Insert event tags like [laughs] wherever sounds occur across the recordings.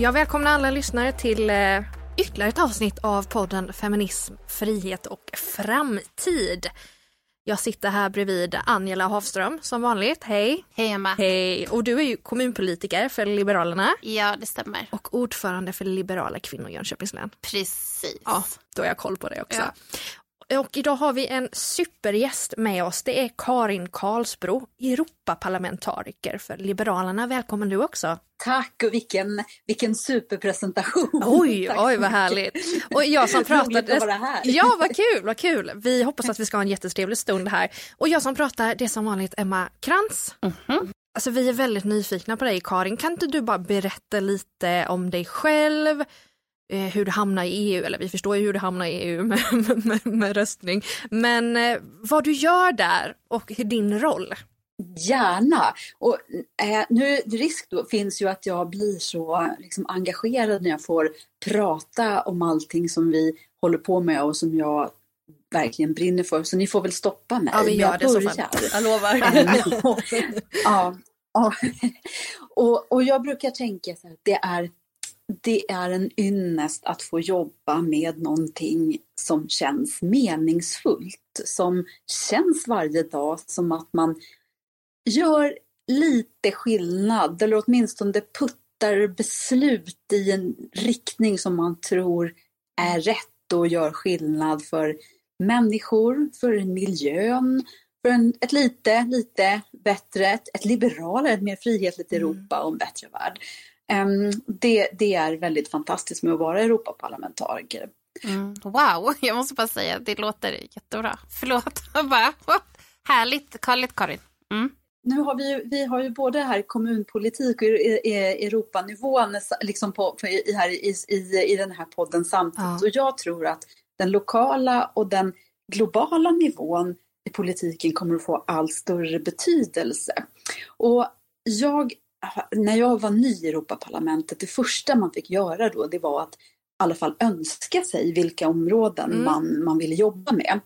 Jag välkomnar alla lyssnare till eh, ytterligare ett avsnitt av podden Feminism, frihet och framtid. Jag sitter här bredvid Angela Hafström som vanligt. Hej! Hej Emma! Hej! Och du är ju kommunpolitiker för Liberalerna. Ja, det stämmer. Och ordförande för Liberala kvinnor i Jönköpings län. Precis. Ja, då har jag koll på det också. Ja. Och idag har vi en supergäst med oss. Det är Karin Karlsbro, Europaparlamentariker för Liberalerna. Välkommen du också. Tack och vilken, vilken superpresentation. Oj, Tack oj vad härligt. Och jag som [laughs] pratade. att vara här. Ja, vad kul, vad kul. Vi hoppas att vi ska ha en jättetrevlig stund här. Och jag som pratar, det är som vanligt Emma Krantz. Mm -hmm. Alltså vi är väldigt nyfikna på dig Karin. Kan inte du bara berätta lite om dig själv? Eh, hur du hamnar i EU, eller vi förstår ju hur du hamnar i EU [laughs] med, med, med röstning. Men eh, vad du gör där och din roll. Gärna. Och, eh, nu, risk då finns ju att jag blir så liksom, engagerad när jag får prata om allting som vi håller på med och som jag verkligen brinner för. Så ni får väl stoppa mig. Ja, vi gör det så fall. Jag lovar. [laughs] ja, ja. Och, och jag brukar tänka att det är det är en ynnest att få jobba med någonting som känns meningsfullt, som känns varje dag som att man gör lite skillnad eller åtminstone puttar beslut i en riktning som man tror är rätt och gör skillnad för människor, för miljön, för en, ett lite, lite bättre, ett, ett liberalare, ett mer frihetligt mm. Europa och en bättre värld. Um, det, det är väldigt fantastiskt med att vara Europaparlamentariker. Mm. Wow, [laughs] jag måste bara säga det låter jättebra. Förlåt, [laughs] bara, härligt, härligt Karin. Mm nu har vi, vi har ju både här kommunpolitik och Europanivån liksom på, på, i, här, i, i, i den här podden samtidigt. Ja. Och jag tror att den lokala och den globala nivån i politiken kommer att få allt större betydelse. Och jag, när jag var ny i Europaparlamentet, det första man fick göra då, det var att i alla fall önska sig vilka områden mm. man, man ville jobba med.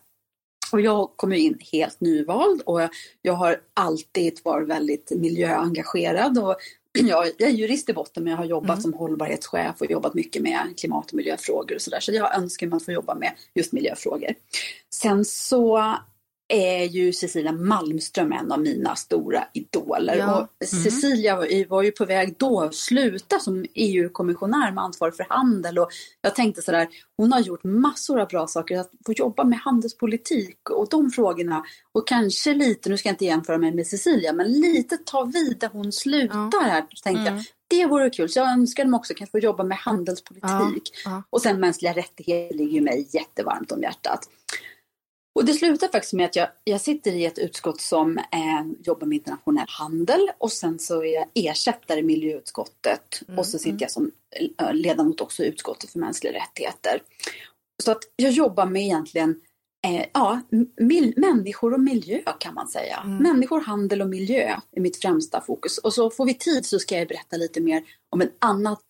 Och jag kom in helt nyvald och jag har alltid varit väldigt miljöengagerad. Och [clears throat] jag, är jurist i botten men jag har jobbat mm. som hållbarhetschef och jobbat mycket med klimat och miljöfrågor och sådär. Så jag önskar mig att få jobba med just miljöfrågor. Sen så är ju Cecilia Malmström en av mina stora idoler. Ja. Och mm. Cecilia var ju på väg då att sluta som EU-kommissionär med ansvar för handel. Och jag tänkte sådär, hon har gjort massor av bra saker. Att få jobba med handelspolitik och de frågorna. Och kanske lite, nu ska jag inte jämföra mig med Cecilia, men lite ta vid där hon slutar ja. här. Tänkte mm. jag. Det vore kul. Så jag önskar mig också kanske få jobba med handelspolitik. Ja. Och sen mänskliga rättigheter ligger ju mig jättevarmt om hjärtat. Och det slutar faktiskt med att jag, jag sitter i ett utskott som eh, jobbar med internationell handel och sen så är jag ersättare i miljöutskottet mm, och så sitter mm. jag som eh, ledamot också i utskottet för mänskliga rättigheter. Så att jag jobbar med egentligen eh, ja, människor och miljö kan man säga. Mm. Människor, handel och miljö är mitt främsta fokus. Och så får vi tid så ska jag berätta lite mer om ett annat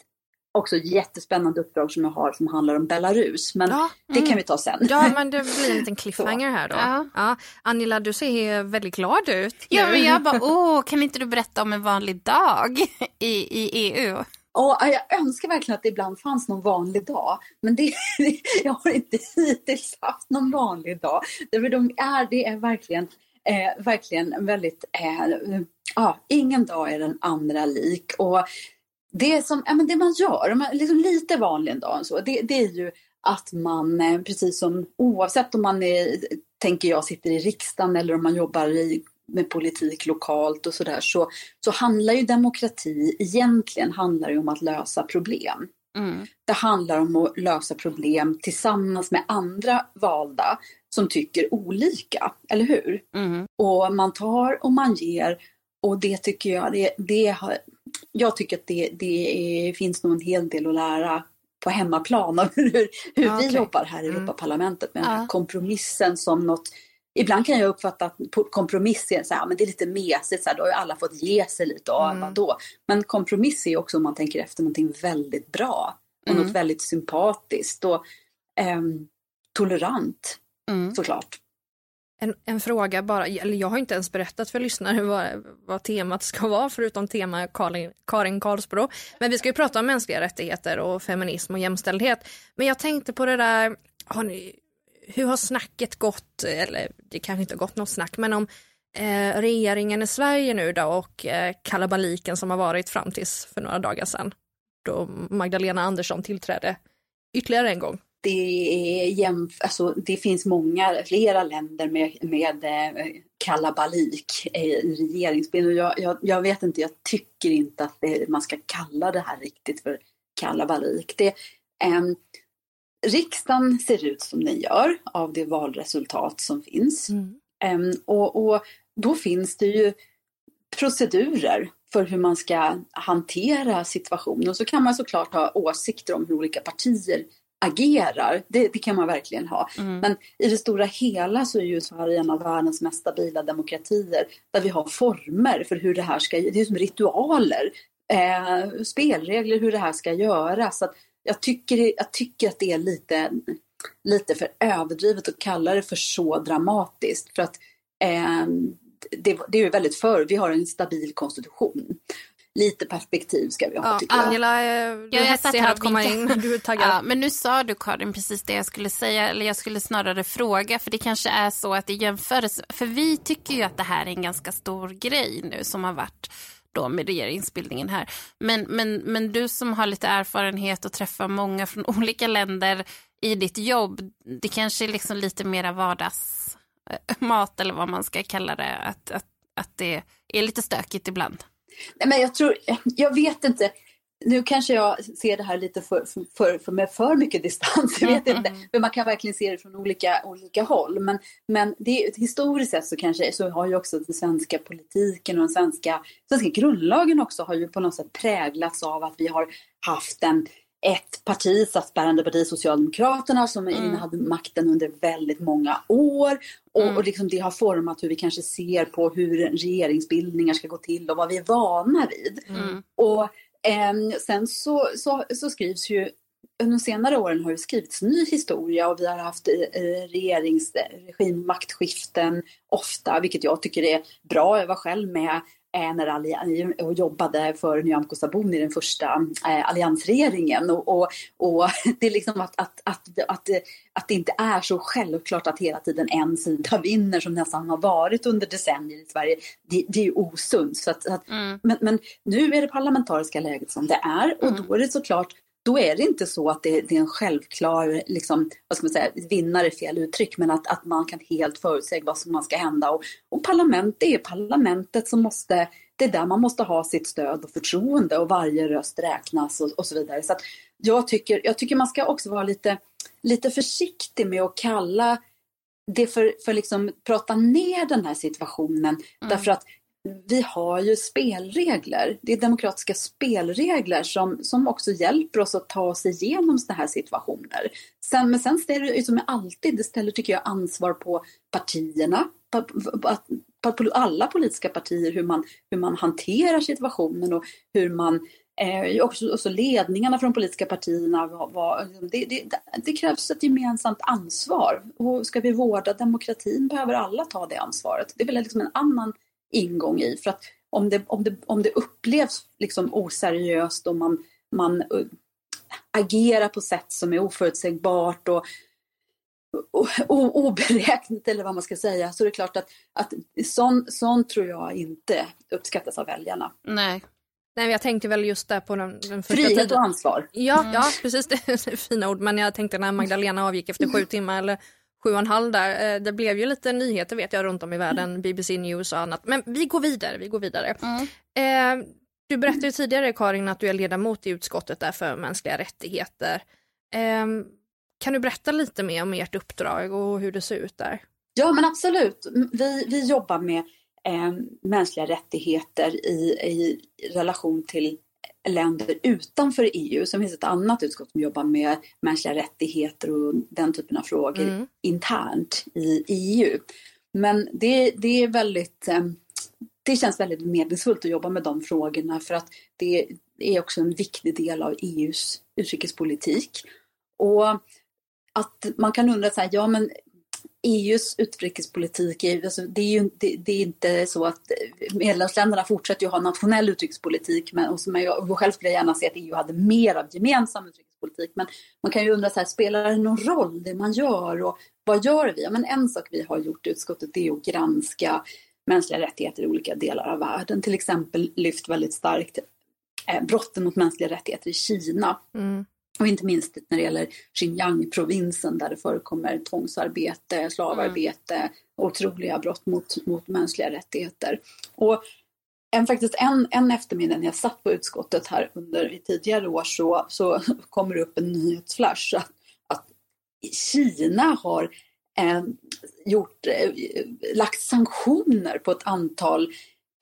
också jättespännande uppdrag som jag har som handlar om Belarus. Men ja, mm. det kan vi ta sen. Ja, men det blir en liten [laughs] cliffhanger här då. Ja. ja. Angela, du ser väldigt glad ut. Ja, men jag bara, [laughs] åh, kan inte du berätta om en vanlig dag i, i EU? Och jag önskar verkligen att det ibland fanns någon vanlig dag. Men det, [laughs] jag har inte hittills haft någon vanlig dag. Därför de är, det är verkligen, eh, verkligen väldigt... Eh, ja, ingen dag är den andra lik. Och det, som, ja, men det man gör, liksom lite vanlig en dag, så, det, det är ju att man, eh, precis som oavsett om man är, tänker jag sitter i riksdagen eller om man jobbar i, med politik lokalt och sådär, så, så handlar ju demokrati egentligen handlar ju om att lösa problem. Mm. Det handlar om att lösa problem tillsammans med andra valda som tycker olika, eller hur? Mm. Och man tar och man ger och det tycker jag, det, det jag tycker att det, det är, finns nog en hel del att lära på hemmaplan av hur, hur okay. vi jobbar här i mm. Europaparlamentet med den här kompromissen som något Ibland kan jag uppfatta att kompromiss är så här, men det är lite mesigt, så här, då har ju alla fått ge sig lite, och mm. vadå? Men kompromiss är också om man tänker efter någonting väldigt bra och mm. något väldigt sympatiskt och eh, tolerant mm. såklart en, en fråga bara, eller jag har inte ens berättat för lyssnare vad, vad temat ska vara förutom tema Karin, Karin Karlsbro. Men vi ska ju prata om mänskliga rättigheter och feminism och jämställdhet. Men jag tänkte på det där, har ni, hur har snacket gått, eller det kanske inte har gått något snack, men om eh, regeringen i Sverige nu då och eh, kalabaliken som har varit fram tills för några dagar sedan då Magdalena Andersson tillträdde ytterligare en gång det, jämf alltså, det finns många, flera länder med, med eh, kalabalik i regeringsbildning. Jag, jag, jag, vet inte, jag tycker inte att det, man ska kalla det här riktigt för kalabalik. Det, eh, riksdagen ser ut som den gör av det valresultat som finns. Mm. Eh, och, och då finns det ju procedurer för hur man ska hantera situationen. Och så kan man såklart ha åsikter om hur olika partier agerar. Det, det, kan man verkligen ha. Mm. Men i det stora hela så är ju Sverige en av världens mest stabila demokratier där vi har former för hur det här ska, det är som ritualer, eh, spelregler hur det här ska göras. Så jag, tycker, jag tycker att det är lite, lite för överdrivet att kalla det för så dramatiskt. För att eh, det, det är väldigt för, vi har en stabil konstitution lite perspektiv ska vi ha ja, tycker jag. Angela, eh, du är hetsig här att komma in. Du är taggad. Ja, men nu sa du Karin precis det jag skulle säga, eller jag skulle snarare fråga, för det kanske är så att i jämförelse, för vi tycker ju att det här är en ganska stor grej nu som har varit då med regeringsbildningen här. Men, men, men du som har lite erfarenhet och träffar många från [laughs] olika länder i ditt jobb, det kanske är liksom lite mera vardagsmat eller vad man ska kalla det, att, att, att det är lite stökigt ibland. Nej, men jag tror, jag vet inte. Nu kanske jag ser det här lite för, för, för, med för mycket distans, jag vet inte. Men man kan verkligen se det från olika, olika håll. Men, men det, historiskt sett så kanske så har ju också den svenska politiken och den svenska, svenska grundlagen också har ju på något sätt präglats av att vi har haft en ett parti, statsbärande parti, Socialdemokraterna, som mm. hade makten under väldigt många år. Och, mm. och liksom det har format hur vi kanske ser på hur regeringsbildningar ska gå till och vad vi är vana vid. Mm. Och eh, sen så, så, så skrivs ju under senare åren har det skrivits ny historia och vi har haft maktskiften ofta, vilket jag tycker är bra. Jag var själv med när och jobbade för Nyamko Sabuni, den första eh, alliansregeringen. Och, och, och, [laughs] det är liksom att, att, att, att, att det inte är så självklart att hela tiden en sida vinner som nästan har varit under decennier i Sverige. Det, det är ju osunt. Så att, att mm. men, men nu är det parlamentariska läget som det är och mm. då är det såklart då är det inte så att det, det, är en självklar, liksom, vad ska man säga, vinnare fel uttryck, men att, att man kan helt förutsäga vad som ska hända. Och, och parlament, det är parlamentet som måste, det är där man måste ha sitt stöd och förtroende och varje röst räknas och, och så vidare. Så jag, tycker, jag tycker man ska också vara lite, lite försiktig med att kalla det för, för liksom prata ner den här situationen. Mm. Därför att vi har ju spelregler. Det är demokratiska spelregler som, som också hjälper oss att ta oss igenom sådana här situationer. Sen, men sen ställer det som alltid, det ställer tycker jag ansvar på partierna, på, på, på, alla politiska partier hur man, hur man hanterar situationen och hur man Eh, också, också ledningarna från de politiska partierna. Var, var, det, det, det, krävs ett gemensamt ansvar. Och ska vi vårda demokratin behöver alla ta det ansvaret. Det är väl liksom en annan ingång i. För att om det, om det, om det upplevs liksom oseriöst och man, man uh, agerar på sätt som är oförutsägbart och oberäkneligt eller vad man ska säga så är det klart att, att sånt sån tror jag inte uppskattas av väljarna. Nej. Nej, jag tänkte väl just där på den, den första Frihet tiden. och ansvar. Ja, mm. ja, precis. [laughs] Det är fina ord. Men jag tänkte när Magdalena avgick efter sju [laughs] timmar eller sju och en halv där. Eh, det blev ju lite nyheter vet jag runt om i världen, mm. BBC News och annat. Men vi går vidare, vi går vidare. Mm. Eh, du berättade tidigare Karin att du är ledamot i utskottet där för mänskliga rättigheter. Eh, kan du berätta lite mer om ert uppdrag och hur det ser ut där? Ja men absolut. Vi, vi jobbar med eh, mänskliga rättigheter i, i relation till länder utanför EU. Sen finns ett annat utskott som jobbar med mänskliga rättigheter och den typen av frågor mm. internt i EU. Men det, det är väldigt eh, det känns väldigt meningsfullt att jobba med de frågorna för att det är också en viktig del av EUs utrikespolitik. Och att man kan undra så här, ja men EUs utrikespolitik, alltså, det, är ju, det, det, är inte så att eh, medlemsländerna fortsätter ju ha nationell utrikespolitik, men och som jag, och själv skulle jag gärna se att EU hade mer av gemensam utrikespolitik. Men man kan ju undra, så här, spelar det någon roll det man gör och vad gör vi? Ja, men en sak vi har gjort i utskottet är att granska mänskliga rättigheter i olika delar av världen. Till exempel lyft väldigt starkt eh, brotten mot mänskliga rättigheter i Kina. Mm. Och inte minst när det gäller Xinjiang-provinsen där det förekommer tvångsarbete, slavarbete, mm. otroliga brott mot, mot mänskliga rättigheter. Och en, faktiskt en, en eftermiddag när jag satt på utskottet här under tidigare år så, så kommer det upp en nyhetsflash att, att Kina har eh, gjort, eh, lagt sanktioner på ett antal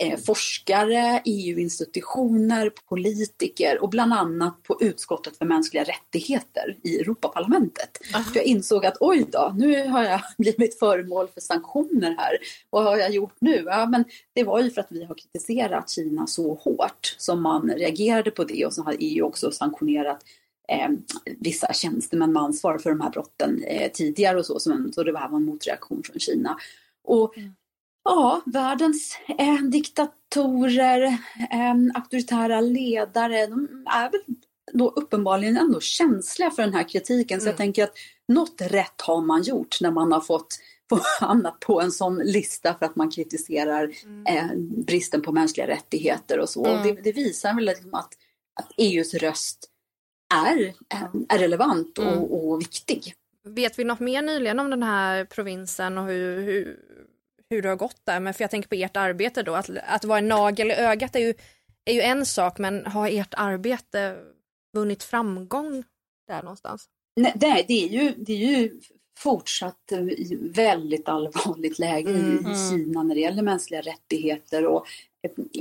eh, forskare, EU-institutioner, politiker och bland annat på utskottet för mänskliga rättigheter i Europaparlamentet. För jag insåg att oj då, nu har jag [laughs] blivit föremål för sanktioner här. Vad har jag gjort nu? Ja, men det var ju för att vi har kritiserat Kina så hårt som man reagerade på det och så har EU också sanktionerat eh, vissa tjänstemän med ansvar för de här brotten eh, tidigare och så, så, det var en motreaktion från Kina. Och mm. Ja, världens eh, diktatorer, eh, auktoritära ledare, de är väl då uppenbarligen ändå känsliga för den här kritiken. Mm. Så jag mm. tänker att något rätt har man gjort när man har fått [laughs] hamnat på en sån lista för att man kritiserar mm. eh, bristen på mänskliga rättigheter och så. Mm. Och det, det, visar väl liksom att, att EUs röst är, eh, är relevant och, mm. och, viktig. Vet vi något mer nyligen om den här provinsen och hur, hur hur det har gått där. Men för jag tänker på ert arbete då, att, att vara en nagel i ögat är ju, är ju en sak, men har ert arbete vunnit framgång där någonstans? Nej, det är ju, det är ju fortsatt väldigt allvarligt läge mm, i. Kina när det gäller mänskliga rättigheter och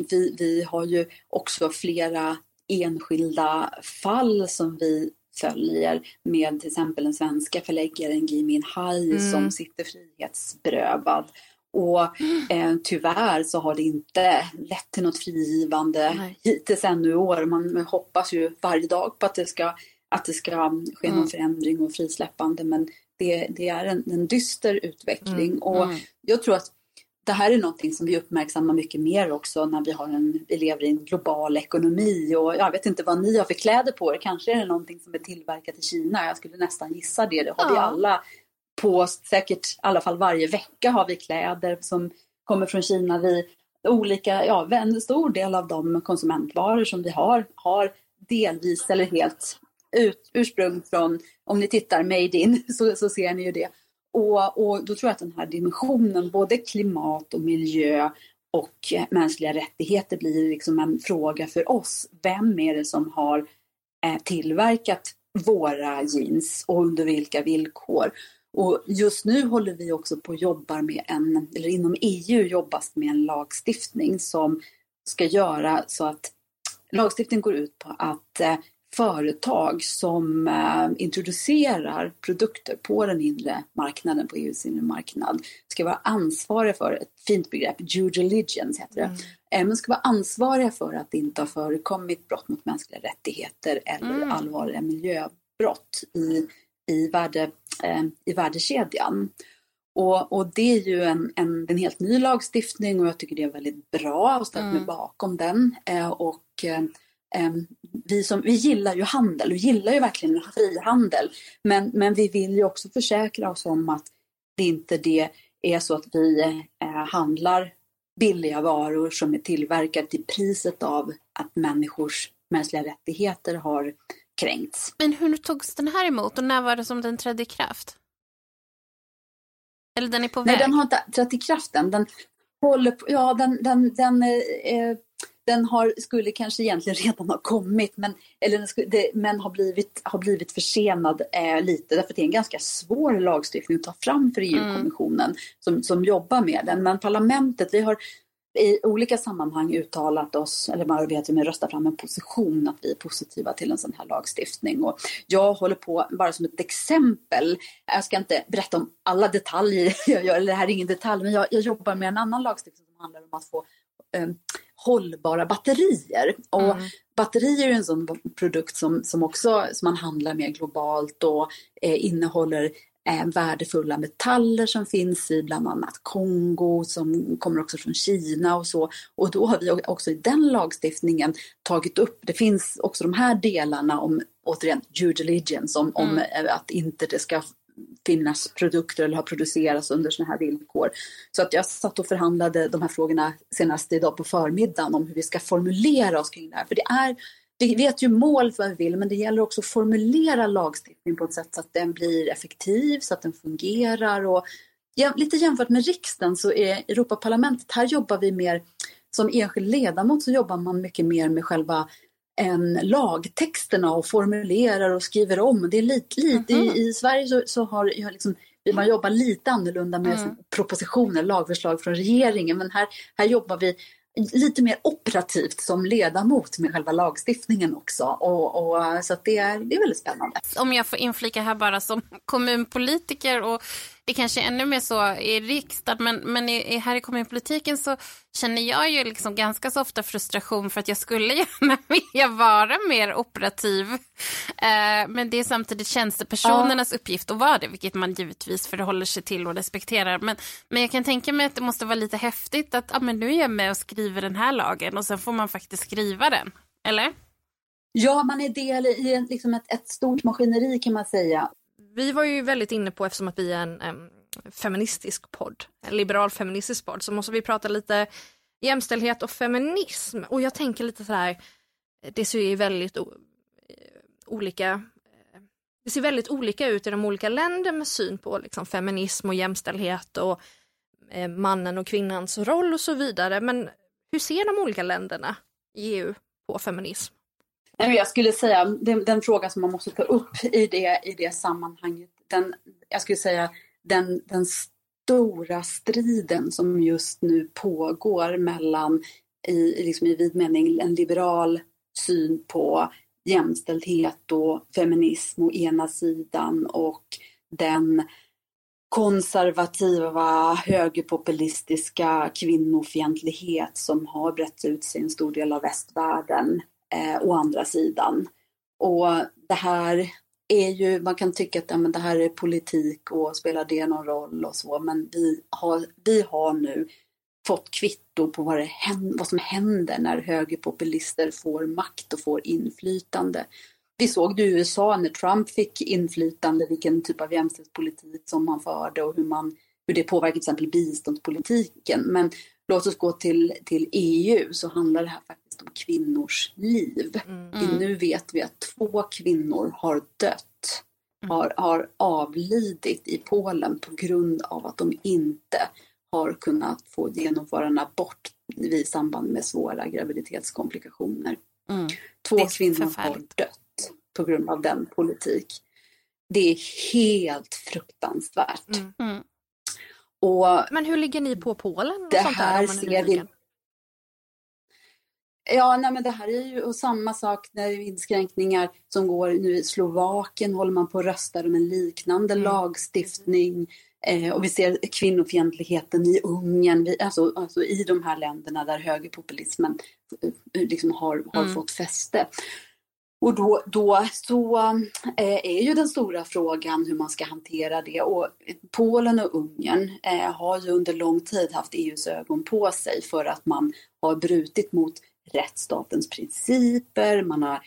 vi, vi har ju också flera enskilda fall som vi följer med till exempel den svenska förläggaren Gui Minhai mm. som sitter frihetsberövad och eh, tyvärr så har det inte lett till något frigivande Nej. hittills ännu i år. Man hoppas ju varje dag på att det ska, att det ska ske mm. någon förändring och frisläppande men det, det är en, en dyster utveckling mm. och mm. jag tror att det här är någonting som vi uppmärksammar mycket mer också när vi, har en, vi lever i en global ekonomi och jag vet inte vad ni har för kläder på er. Kanske är det någonting som är tillverkat i Kina. Jag skulle nästan gissa det. Det har ja. vi alla på säkert i alla fall varje vecka har vi kläder som kommer från Kina. Vi, olika, ja, en stor del av de konsumentvaror som vi har har delvis eller helt ut, ursprung från, om ni tittar made in [laughs] så, så ser ni ju det. Och, och då tror jag att den här dimensionen, både klimat och miljö och mänskliga rättigheter blir liksom en fråga för oss. Vem är det som har eh, tillverkat våra jeans och under vilka villkor? Och just nu håller vi också på att jobba med en, eller inom EU jobbas med en lagstiftning som ska göra så att lagstiftningen går ut på att eh, företag som eh, introducerar produkter på den inre marknaden, på EUs inre marknad, ska vara ansvariga för, ett fint begrepp, due diligence heter det, mm. eh, men ska vara ansvariga för att det inte har förekommit brott mot mänskliga rättigheter eller mm. allvarliga miljöbrott i i, värde, eh, i värdekedjan. Och, och, det är ju en, en, en, helt ny lagstiftning och jag tycker det är väldigt bra och ställer mig mm. bakom den. Eh, och eh, vi, som, vi gillar ju handel, vi gillar ju verkligen frihandel. Men, men vi vill ju också försäkra oss om att det inte det är så att vi eh, handlar billiga varor som är tillverkade till priset av att människors mänskliga rättigheter har kränkts. Men hur togs den här emot och när var det som den trädde i kraft? Eller den är på väg? Nej, den har inte trätt i kraft än. Den håller på, ja, den, den, den, eh, den har, skulle kanske egentligen redan ha kommit men, eller skulle, det, men har blivit, har blivit försenad eh, lite därför det är en ganska svår lagstiftning att ta fram för EU-kommissionen mm. som, som jobbar med den. Men parlamentet, vi har i olika sammanhang uttalat oss, eller majoriteten med röstat fram en position att vi är positiva till en sån här lagstiftning. Och jag håller på, bara som ett exempel, jag ska inte berätta om alla detaljer [laughs] jag gör, eller det här är ingen detalj, men jag, jag jobbar med en annan lagstiftning som handlar om att få eh, hållbara batterier. Och mm. batterier är en sån produkt som, som också som man handlar med globalt och eh, innehåller eh, värdefulla metaller som finns i bland annat Kongo som kommer också från Kina och så. Och då har vi också i den lagstiftningen tagit upp, det finns också de här delarna om återigen due diligence, om, mm. om eh, att inte det ska finnas produkter eller ha producerats under sådana här villkor. Så att jag satt och förhandlade de här frågorna senast idag på förmiddagen om hur vi ska formulera oss kring det här. För det är vi vet ju mål för vad vi vill, men det gäller också att formulera lagstiftning på ett sätt så att den blir effektiv, så att den fungerar. Och, ja, lite jämfört med riksdagen så är Europaparlamentet, här jobbar vi mer, som enskild ledamot så jobbar man mycket mer med själva en lagtexterna och formulerar och skriver om. Det är lite, lite mm i, i, Sverige så, så har liksom, man jobbar lite annorlunda med mm. propositioner, lagförslag från regeringen, men här, här jobbar vi lite mer operativt som ledamot med själva lagstiftningen också. Och, och så det, är, det är väldigt spännande. Om jag får inflika här bara som kommunpolitiker och det kanske är ännu mer så i riksdagen, men, men i, här i kommunpolitiken så känner jag ju liksom ganska så ofta frustration för att jag skulle [laughs] gärna vilja vara mer operativ. Eh, men det är samtidigt tjänstepersonernas ja. uppgift att vara det, vilket man givetvis förhåller sig till och respekterar. Men, men jag kan tänka mig att det måste vara lite häftigt att ah, men nu är jag med och skriver den här lagen och sen får man faktiskt skriva den. Eller? Ja, man är del i en, liksom ett, ett stort maskineri kan man säga vi var ju väldigt inne på, eftersom att vi är en en feministisk podd, en liberal feministisk podd, så måste vi prata lite jämställdhet och feminism. Och jag tänker lite så här, det ser ju väldigt eh, olika eh, det ser väldigt olika ut i de olika länder med syn på liksom, feminism och jämställdhet och eh, mannen och kvinnans roll och så vidare. Men hur ser de olika länderna i EU på feminism? Jag skulle säga den, den fråga som man måste ta upp i det, i det sammanhanget, den, jag skulle säga den, den stora striden som just nu pågår mellan i, liksom i vid mening en liberal syn på jämställdhet och feminism å ena sidan och den konservativa, högerpopulistiska kvinnofientlighet som har brett ut sig i en stor del av västvärlden eh, å andra sidan. Och det här är ju, man kan tycka att ja, men det här är politik och spelar det någon roll och så, men vi har, vi har nu fått kvitto på vad, det händer, vad som händer när högerpopulister får makt och får inflytande. Vi såg det i USA när Trump fick inflytande, vilken typ av jämställdhetspolitik som man förde och hur, man, hur det påverkar till exempel biståndspolitiken. Men låt oss gå till, till EU så handlar det här faktiskt om kvinnors liv. Mm. Nu vet vi att två kvinnor har dött, mm. har, har avlidit i Polen på grund av att de inte har kunnat få genomföra en abort i samband med svåra graviditetskomplikationer. Mm. Två kvinnor har dött på grund av den politik. Det är helt fruktansvärt. Mm. mm. Och Men hur ligger ni på Polen? Det här ser vi... Ja, nej, men det här är ju samma sak när inskränkningar som går nu i Slovakien håller man på att rösta om en liknande mm. lagstiftning. Eh, och vi ser kvinnofientligheten i Ungern, vi, alltså, alltså, i de här länderna där högerpopulismen eh, liksom har, har mm. fått fäste. Och då, då så eh, är ju den stora frågan hur man ska hantera det. Och Polen och Ungern eh, har ju under lång tid haft EUs ögon på sig för att man har brutit mot rättsstatens principer, man har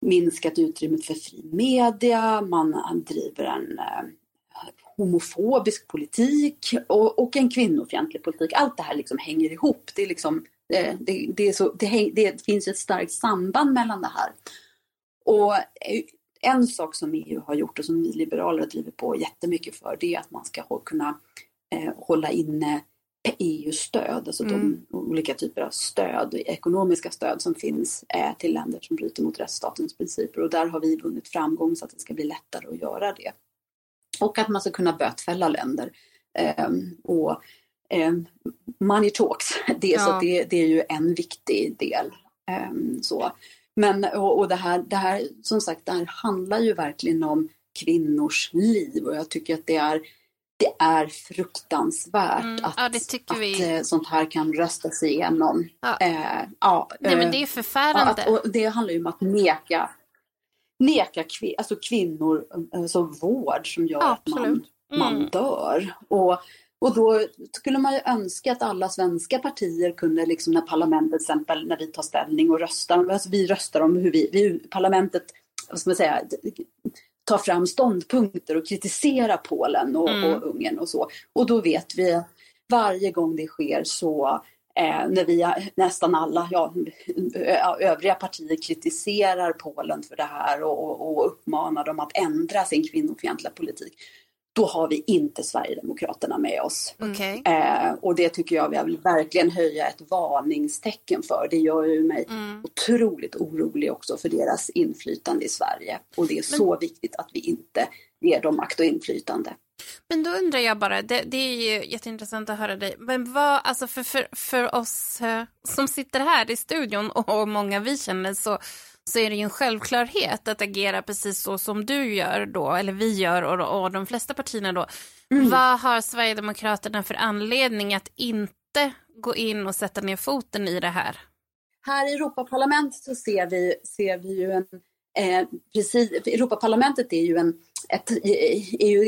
minskat utrymmet för fri media, man driver en eh, homofobisk politik och, och, en kvinnofientlig politik. Allt det här liksom hänger ihop. Det, är liksom, eh, det, det, är så, det, det finns ett starkt samband mellan det här. Och eh, en sak som EU har gjort och som vi liberaler har drivit på jättemycket för det är att man ska kunna eh, hålla inne EU-stöd, alltså mm. de olika typer av stöd, ekonomiska stöd som finns eh, till länder som bryter mot rättsstatens principer och där har vi vunnit framgång så att det ska bli lättare att göra det. Och att man ska kunna bötfälla länder. Eh, och eh, money talks, [laughs] det, ja. så det, det, är ju en viktig del. Ehm, så. Men och, och det, här, det här, som sagt, det här handlar ju verkligen om kvinnors liv och jag tycker att det är det är fruktansvärt mm, att, ja, att vi... Eh, sånt här kan röstas igenom. Ja. Eh, ja, Nej, men det är eh, förfärande. Att, och det handlar ju om att neka, neka kvin, alltså kvinnor alltså vård som gör ja, att man man mm. dör. Och, och då skulle man ju önska att alla svenska partier kunde, liksom när parlamentet till exempel, när vi tar ställning och röstar, alltså vi röstar om hur vi, vi parlamentet, vad ska man säga, tar fram ståndpunkter och kritiserar Polen och, mm. och Ungern och så. Och då vet vi varje gång det sker så Eh, när vi nästan alla, ja, övriga partier kritiserar Polen för det här och, och uppmanar dem att ändra sin kvinnofientliga politik. Då har vi inte Sverigedemokraterna med oss. Okay. Eh, och det tycker jag vi vill verkligen höja ett varningstecken för. Det gör ju mig mm. otroligt orolig också för deras inflytande i Sverige. Och det är Men... så viktigt att vi inte ger dem makt och inflytande. Men då undrar jag bara, det, det, är ju jätteintressant att höra dig, men vad, alltså för, för, för oss eh, som sitter här i studion och många vi känner så, så är det ju en självklarhet att agera precis så som du gör då, eller vi gör och, och de flesta partierna då. Mm. Vad har Sverigedemokraterna för anledning att inte gå in och sätta ner foten i det här? Här i Europaparlamentet så ser vi, ser vi ju en, eh, precis, Europaparlamentet är ju en ett,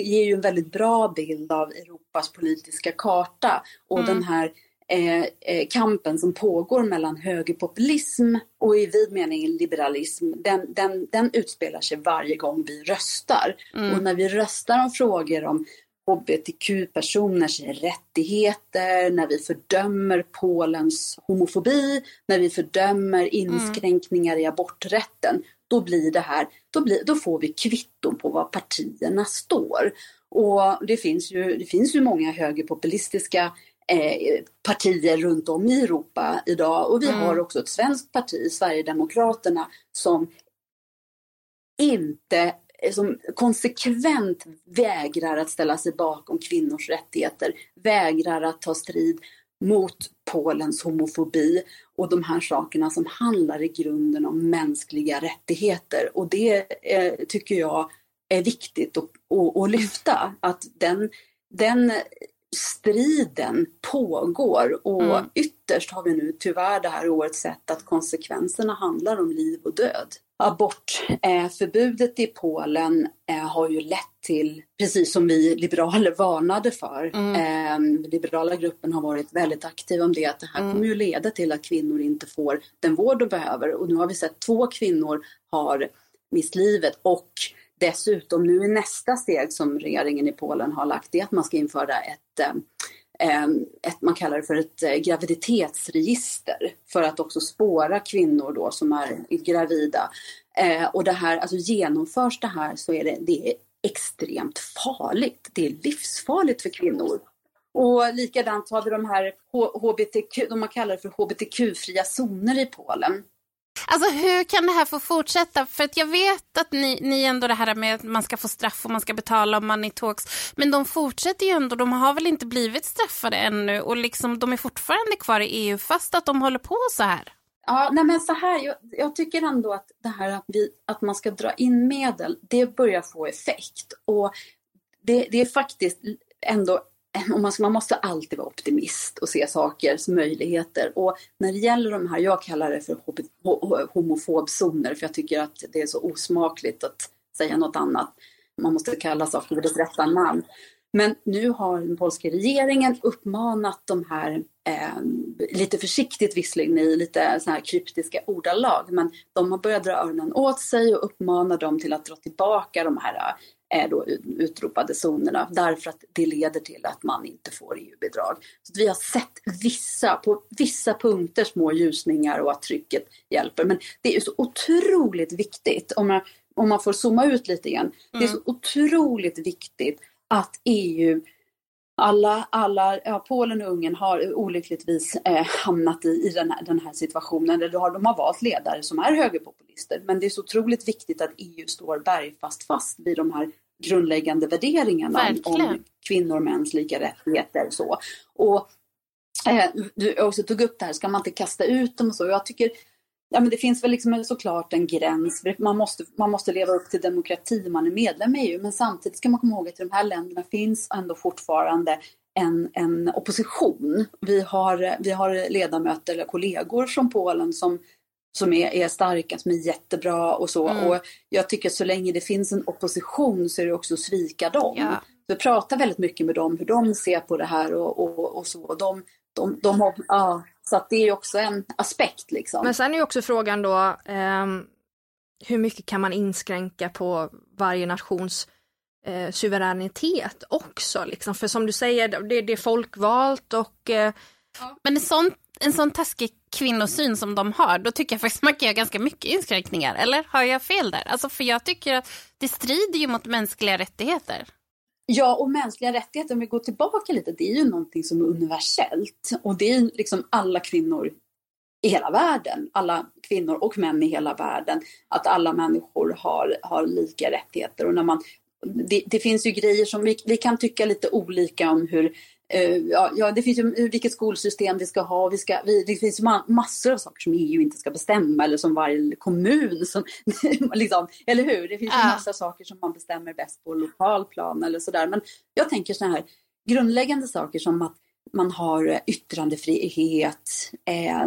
ger ju en väldigt bra bild av Europas politiska karta och mm. den här eh, eh, kampen som pågår mellan högerpopulism och i vid mening liberalism, den, den, den utspelar sig varje gång vi röstar. Mm. Och när vi röstar om frågor om hbtq-personers rättigheter, när vi fördömer Polens homofobi, när vi fördömer mm. inskränkningar mm. i aborträtten, då blir det här, då, blir, då får vi kvitton på var partierna står. Och det finns ju, det finns ju många högerpopulistiska eh, partier runt om i Europa idag och vi mm. har också ett svenskt parti, Sverigedemokraterna, som inte som konsekvent vägrar att ställa sig bakom kvinnors rättigheter, vägrar att ta strid mot Polens homofobi och de här sakerna som handlar i grunden om mänskliga rättigheter. Och det eh, tycker jag är viktigt att, att, att lyfta, att den, den striden pågår och mm. ytterst har vi nu tyvärr det här året sett att konsekvenserna handlar om liv och död. Abortförbudet i Polen eh, har ju lett till, precis som vi liberaler varnade för, mm. eh, liberala gruppen har varit väldigt aktiv om det, att det här mm. kommer ju leda till att kvinnor inte får den vård de behöver. Och nu har vi sett två kvinnor har mist livet och dessutom nu är nästa steg som regeringen i Polen har lagt, det är att man ska införa ett ehm, ehm, ett, man kallar det för ett eh, graviditetsregister för att också spåra kvinnor då som är gravida. Eh, och det här, alltså genomförs det här så är det, det är extremt farligt. Det är livsfarligt för kvinnor. Och likadant har vi de här HBTQ, de man kallar det för hbtq-fria zoner i Polen. Alltså hur kan det här få fortsätta? För att jag vet att ni, ni ändå det här med att man ska få straff och man ska betala om man är talks. Men de fortsätter ju ändå, de har väl inte blivit straffade ännu och liksom de är fortfarande kvar i EU fast att de håller på så här. Ja, nej men så här, jag, jag tycker ändå att det här att, vi, att man ska dra in medel, det börjar få effekt. Och det, det är faktiskt ändå man måste alltid vara optimist och se sakers möjligheter. Och när det gäller de här, jag kallar det för homofobzoner för jag tycker att det är så osmakligt att säga något annat. Man måste kalla saker vid dess rätta namn. Men nu har den polska regeringen uppmanat de här, eh, lite försiktigt visserligen i lite så här kryptiska ordalag, men de har börjat dra öronen åt sig och uppmanar dem till att dra tillbaka de här är då utropade zonerna därför att det leder till att man inte får EU-bidrag. Så vi har sett vissa, på vissa punkter små ljusningar och att trycket hjälper. Men det är så otroligt viktigt, om man, om man får zooma ut lite grann, mm. det är så mm. otroligt viktigt att EU alla, alla ja, Polen och Ungern har olyckligtvis eh, hamnat i, i den, här, den här situationen. Eller har, de har valt ledare som är högerpopulister. Men det är så otroligt viktigt att EU står bergfast fast vid de här grundläggande värderingarna om, om kvinnor och mäns lika rättigheter. Så. Och, eh, du också tog upp det här, ska man inte kasta ut dem och så? Jag tycker Ja, men det finns väl liksom såklart en gräns. Man måste, man måste leva upp till demokrati man är medlem i EU. Men samtidigt ska man komma ihåg att i de här länderna finns ändå fortfarande en, en opposition. Vi har, vi har ledamöter eller kollegor från Polen som, som är, är starka, som är jättebra och så. Mm. Och jag tycker att så länge det finns en opposition så är det också att svika dem. Ja. jag pratar väldigt mycket med dem hur de ser på det här och, och, och så. De, de, de har, ja, så att det är också en aspekt. Liksom. Men sen är ju också frågan då, eh, hur mycket kan man inskränka på varje nations eh, suveränitet också? Liksom? För som du säger, det, det är folkvalt och... Eh... Men en sån, en sån taskig kvinnosyn som de har, då tycker jag faktiskt man kan göra ganska mycket inskränkningar. Eller har jag fel där? Alltså, för jag tycker att det strider ju mot mänskliga rättigheter. Ja, och mänskliga rättigheter, om vi går tillbaka lite, det är ju någonting som är universellt. Och det är liksom alla kvinnor i hela världen, alla kvinnor och män i hela världen, att alla människor har, har lika rättigheter. Och när man, det, det finns ju grejer som vi, vi kan tycka lite olika om hur ja, ja, det finns ju vilket skolsystem vi ska ha. Vi ska, vi, det finns massor av saker som EU inte ska bestämma eller som varje kommun. Som, [laughs] liksom, eller hur? Det finns ju uh. massa saker som man bestämmer bäst på lokal plan eller sådär. Men jag tänker så här grundläggande saker som att man har yttrandefrihet, eh,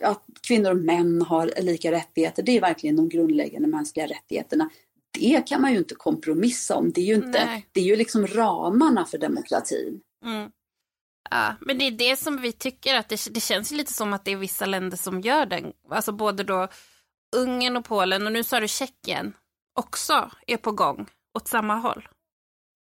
att kvinnor och män har lika rättigheter. Det är verkligen de grundläggande mänskliga rättigheterna. Det kan man ju inte kompromissa om. Det är ju, inte, det är ju liksom ramarna för demokratin. Mm. Ja, men det är det som vi tycker att det, det känns lite som att det är vissa länder som gör den. Alltså både då Ungern och Polen och nu sa du Tjeckien också är på gång åt samma håll.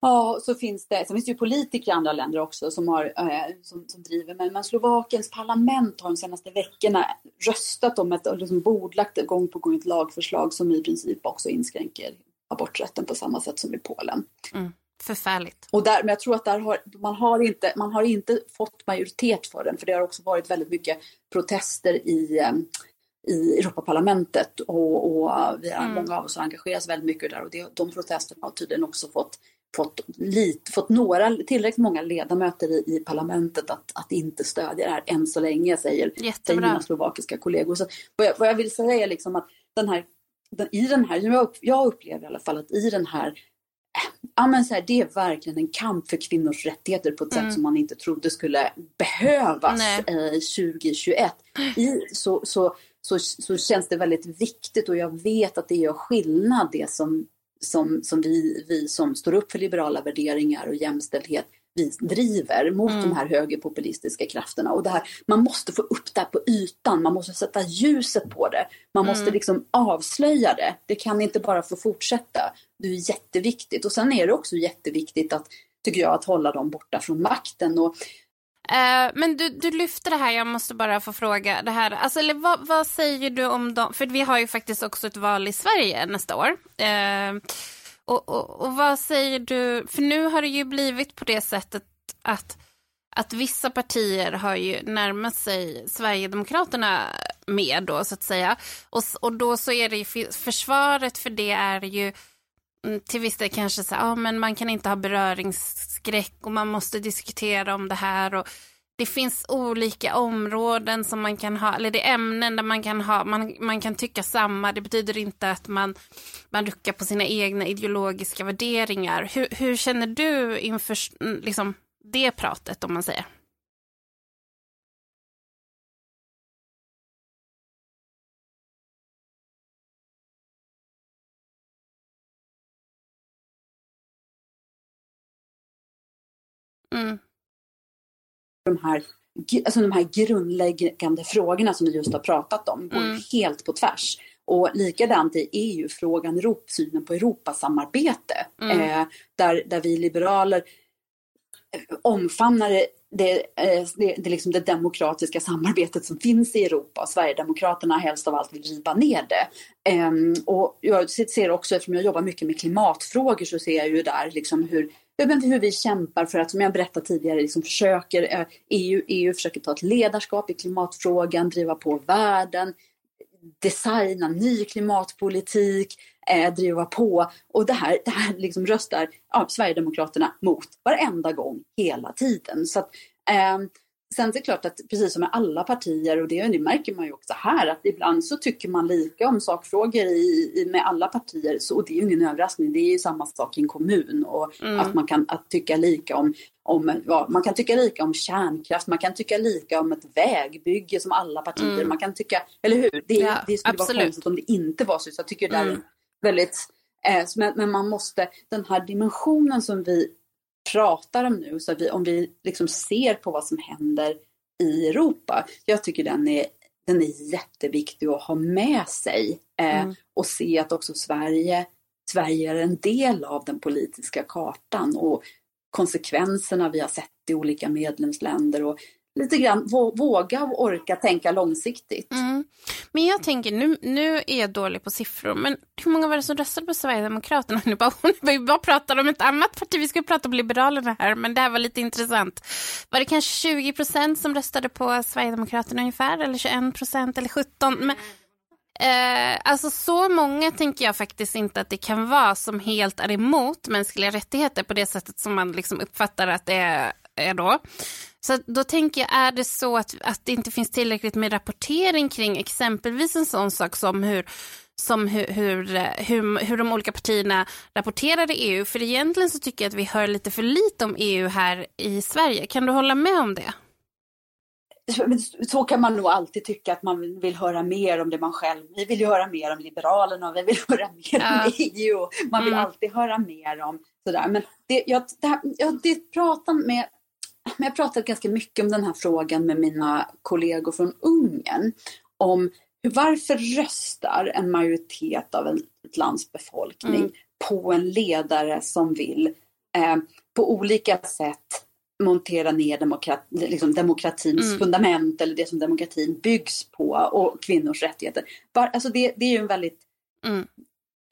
Ja, så finns det, sen finns det ju politiker i andra länder också som, har, eh, som, som driver, men, men Slovakiens parlament har de senaste veckorna röstat om ett, liksom bordlagt gång på gång ett lagförslag som i princip också inskränker aborträtten på samma sätt som i Polen. Mm. Förfärligt. Och där, men jag tror att där har, man, har inte, man har inte fått majoritet för den, för det har också varit väldigt mycket protester i, eh, i Europaparlamentet och, och vi har, mm. många av oss har engagerat väldigt mycket där och det, de protesterna har tydligen också fått fått, lite, fått några, tillräckligt många ledamöter i, i parlamentet att, att inte stödja det här än så länge, säger, säger mina slovakiska kollegor. Så vad, jag, vad jag vill säga är liksom att den här, den, i den här, jag, jag upplever i alla fall att i den här Ja, men så här, det är verkligen en kamp för kvinnors rättigheter på ett mm. sätt som man inte trodde skulle behövas eh, 2021. I, så, så, så, så känns det väldigt viktigt och jag vet att det gör skillnad det som, som, som vi, vi som står upp för liberala värderingar och jämställdhet vi driver mot mm. de här högerpopulistiska krafterna. Och det här, man måste få upp det här på ytan, man måste sätta ljuset på det. Man måste mm. liksom avslöja det. Det kan inte bara få fortsätta. Det är jätteviktigt. Och sen är det också jätteviktigt att, tycker jag, att hålla dem borta från makten. Och, Uh, men du, du lyfter det här, jag måste bara få fråga det här. Alltså, eller vad, vad säger du om dem? För vi har ju faktiskt också ett val i Sverige nästa år. Uh, och, och, och, vad säger du? För nu har det ju blivit på det sättet att, att vissa partier har ju närmat sig Sverigedemokraterna mer då så att säga. Och, och då så är det ju försvaret för det är ju mm, till viss del kanske så ja men man kan inte ha beröringsskräck och man måste diskutera om det här och det finns olika områden som man kan ha, eller det är ämnen där man kan ha, man, man kan tycka samma. Det betyder inte att man, man ruckar på sina egna ideologiska värderingar. Hur, hur känner du inför liksom, det pratet om man säger? Mm de här, alltså de här grundläggande frågorna som vi just har pratat om går mm. helt på tvärs. Och likadant i EU-frågan, synen på Europasamarbete, mm. eh, där, där vi liberaler eh, omfamnar det, eh, det, det, liksom det demokratiska samarbetet som finns i Europa. Sverigedemokraterna helst av allt vill riva ner det. Um, och jag ser också, eftersom jag jobbar mycket med klimatfrågor, så ser jag ju där liksom hur hur vi kämpar för att, som jag berättade tidigare, liksom försöker, eh, EU, EU försöker ta ett ledarskap i klimatfrågan, driva på världen, designa ny klimatpolitik, eh, driva på. Och det här, det här liksom röstar ja, Sverigedemokraterna mot varenda gång, hela tiden. Så att, eh, Sen är det klart att precis som med alla partier och det, det märker man ju också här att ibland så tycker man lika om sakfrågor i, i med alla partier så, och det är ju ingen överraskning. Det är ju samma sak i en kommun och mm. att man kan att tycka lika om, om ja, man kan tycka lika om kärnkraft, man kan tycka lika om ett vägbygge som alla partier. Mm. Man kan tycka, eller hur? Det, ja, det skulle absolut. vara konstigt om det inte var så. Så jag tycker det är mm. väldigt, eh, men, men man måste, den här dimensionen som vi pratar om nu, så vi, om vi liksom ser på vad som händer i Europa, jag tycker den är, den är jätteviktig att ha med sig eh, mm. och se att också Sverige, Sverige är en del av den politiska kartan och konsekvenserna vi har sett i olika medlemsländer och lite grann våga och orka tänka långsiktigt. Mm. Men jag tänker, nu, nu är jag dålig på siffror, men hur många var det som röstade på Sverigedemokraterna? [laughs] Nu bara, vi bara pratar om ett annat parti, vi ska prata om Liberalerna här, men det här var lite intressant. Var det kanske 20 procent som röstade på Sverigedemokraterna ungefär, eller 21 procent, eller 17? Men, Eh, alltså så många tänker jag faktiskt inte att det kan vara som helt är emot mänskliga rättigheter på det sättet som man liksom uppfattar att det är, är då. Så då tänker jag, är det så att, att det inte finns tillräckligt med rapportering kring exempelvis en sån sak som hur som hur, hur, hur, hur de olika partierna rapporterar i EU. För egentligen så tycker jag att vi hör lite för lite om EU här i Sverige. Kan du hålla med om det? Så kan man nog alltid tycka att man vill höra mer om det man själv... Vi vill ju höra mer om Liberalerna och vi vill [laughs] höra mer ja. om EU. Man vill mm. alltid höra mer om sådär. Men det, jag, det, här, jag det pratar med men jag har pratat ganska mycket om den här frågan med mina kollegor från Ungern. Om varför röstar en majoritet av ett lands befolkning mm. på en ledare som vill eh, på olika sätt montera ner demokrat, liksom demokratins mm. fundament eller det som demokratin byggs på och kvinnors rättigheter. Var, alltså det, det är ju en väldigt mm.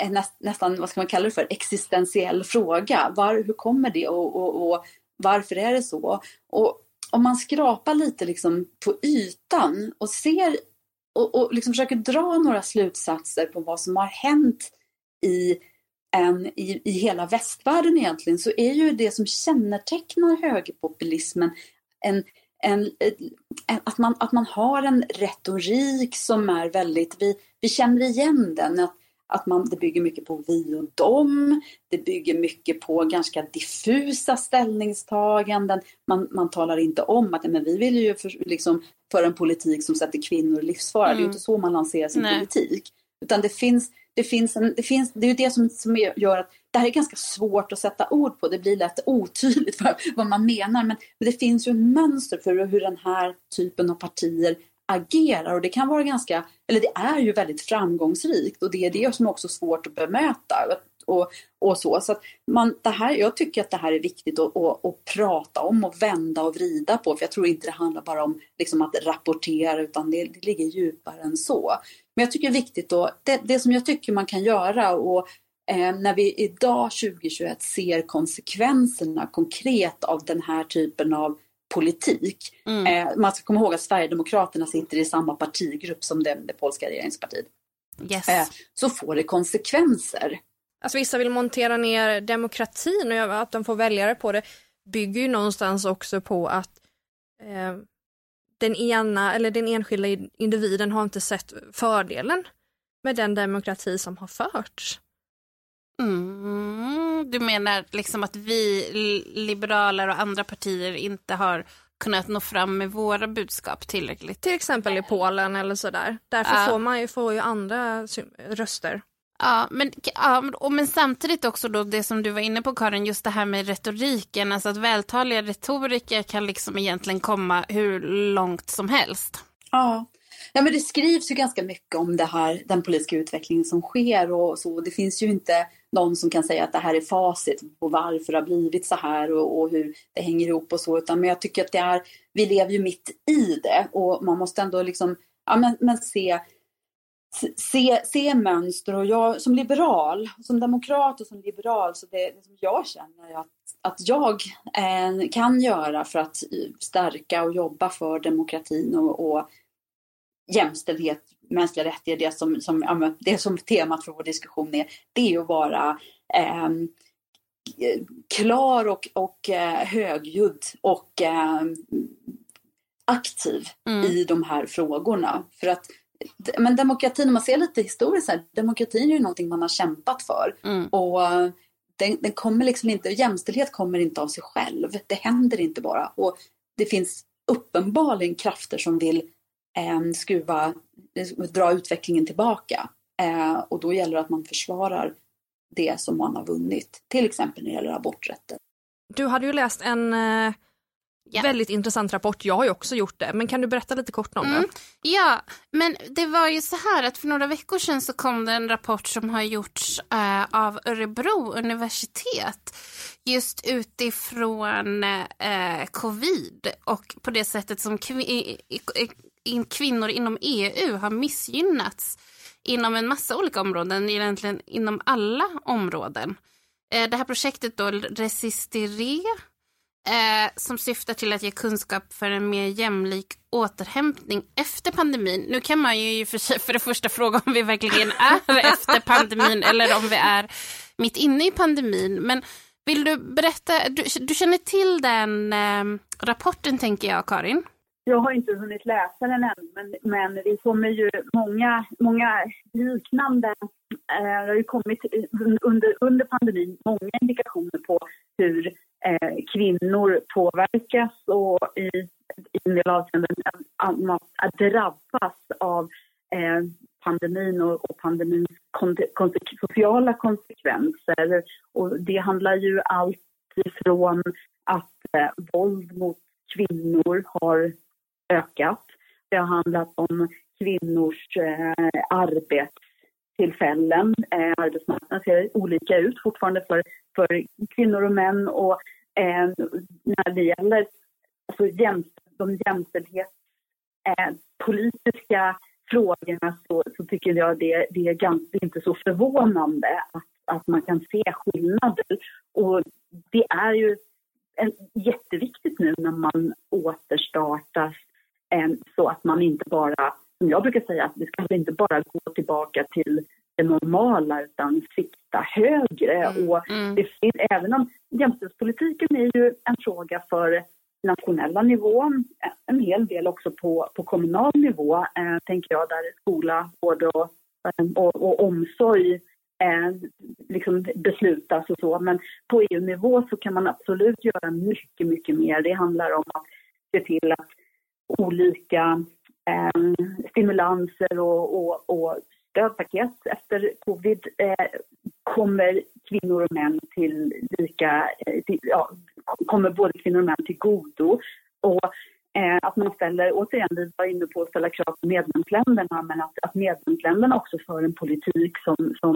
näst, nästan, vad ska man kalla det för, existentiell fråga. Var, hur kommer det och, och, och varför är det så? Och om man skrapar lite liksom på ytan och ser och, och liksom försöker dra några slutsatser på vad som har hänt i, en, i, i hela västvärlden egentligen så är ju det som kännetecknar högerpopulismen en, en, en, att, man, att man har en retorik som är väldigt, vi, vi känner igen den, att att man, det bygger mycket på vi och dem. Det bygger mycket på ganska diffusa ställningstaganden. Man, man talar inte om att men vi vill ju för, liksom, föra en politik som sätter kvinnor i livsfara. Mm. Det är ju mm. inte så man lanserar sin Nej. politik. Utan det finns, det finns, en, det finns, det är ju det som, som gör att det här är ganska svårt att sätta ord på. Det blir lätt otydligt [laughs] vad, vad man menar. Men, men det finns ju ett mönster för hur den här typen av partier agerar och det kan vara ganska, eller det är ju väldigt framgångsrikt och det är det som är också svårt att bemöta. Och, och så. så att man, det här, jag tycker att det här är viktigt att, att, att, prata om och vända och vrida på. För jag tror inte det handlar bara om liksom att rapportera utan det, det ligger djupare än så. Men jag tycker det är viktigt då, det, det som jag tycker man kan göra och eh, när vi idag 2021 ser konsekvenserna konkret av den här typen av politik. Mm. Eh, man ska komma ihåg att Sverigedemokraterna sitter i samma partigrupp som det, det polska regeringspartiet. Yes. Eh, så får det konsekvenser. Alltså vissa vill montera ner demokratin och att de får väljare på det bygger ju någonstans också på att eh, den ena eller den enskilda individen har inte sett fördelen med den demokrati som har förts. Mm, du menar liksom att vi liberaler och andra partier inte har kunnat nå fram med våra budskap tillräckligt? Till exempel i Polen eller sådär. Därför ja. får man ju, får ju andra röster. Ja men, ja, men samtidigt också då det som du var inne på Karin, just det här med retoriken, alltså att vältaliga retoriker kan liksom egentligen komma hur långt som helst. Ja, Ja, men det skrivs ju ganska mycket om det här, den politiska utvecklingen som sker och så. Det finns ju inte någon som kan säga att det här är facit på varför det har blivit så här och, och hur det hänger ihop och så. Utan, men jag tycker att det är, vi lever ju mitt i det och man måste ändå liksom, ja men, men se Se, se mönster och jag som liberal, som demokrat och som liberal, så det, det som jag känner att, att jag eh, kan göra för att stärka och jobba för demokratin och, och jämställdhet, mänskliga rättigheter, det som, som, det som temat för vår diskussion är, det är att vara eh, klar och, och eh, högljudd och eh, aktiv mm. i de här frågorna. För att men demokratin, om man ser lite historiskt här, demokratin är ju någonting man har kämpat för. Mm. Och den, den, kommer liksom inte, jämställdhet kommer inte av sig själv. Det händer inte bara. Och det finns uppenbarligen krafter som vill eh, skruva, dra utvecklingen tillbaka. Eh, och då gäller det att man försvarar det som man har vunnit, till exempel när det gäller aborträtten. du hade ju läst en eh, Ja. Väldigt intressant rapport, jag har ju också gjort det, men kan du berätta lite kort om mm. det? Ja, men det var ju så här att för några veckor sedan så kom det en rapport som har gjorts äh, av Örebro universitet just utifrån äh, covid och på det sättet som kv kvinnor inom EU har missgynnats inom en massa olika områden, egentligen inom alla områden. Äh, det här projektet då, Resistere, eh, som syftar till att ge kunskap för en mer jämlik återhämtning efter pandemin. Nu kan man ju för, sig, för det första fråga om vi verkligen är [laughs] efter pandemin eller om vi är mitt inne i pandemin. Men vill du berätta, du, du känner till den eh, rapporten tänker jag, Karin? Jag har inte hunnit läsa den än, men, men det kommer ju många, många liknande... Eh, det har ju kommit under, under pandemin många indikationer på hur eh, kvinnor påverkas och i, i en del avseenden att drabbas av eh, pandemin och, och pandemins konse sociala konsekvenser. Och det handlar ju allt ifrån att eh, våld mot kvinnor har ökat. Det har handlat om kvinnors eh, arbetstillfällen. Eh, arbetsmarknaden ser olika ut fortfarande för, för kvinnor och män. Och eh, när det gäller alltså, jämst de jämställdhetspolitiska eh, frågorna så, så, tycker jag det, det är ganska, inte så förvånande att, att man kan se skillnader. Och det är ju en, jätteviktigt nu när man återstartar så att man inte bara, som jag brukar säga, att vi ska inte bara gå tillbaka till det normala utan sikta högre. Mm. Och mm. det finns, även om jämställdhetspolitiken är ju en fråga för nationella nivån, en hel del också på, på kommunal nivå, eh, tänker jag, där skola, vård och, och, och omsorg eh, liksom beslutas och så. Men på EU-nivå så kan man absolut göra mycket, mycket mer. Det handlar om att se till att olika eh, stimulanser och, och, och stödpaket efter covid eh, kommer kvinnor och män till lika, eh, till, ja, kommer både kvinnor och män till godo. Och eh, att man ställer, återigen, vi var inne på att ställa krav på medlemsländerna, men att, att medlemsländerna också för en politik som, som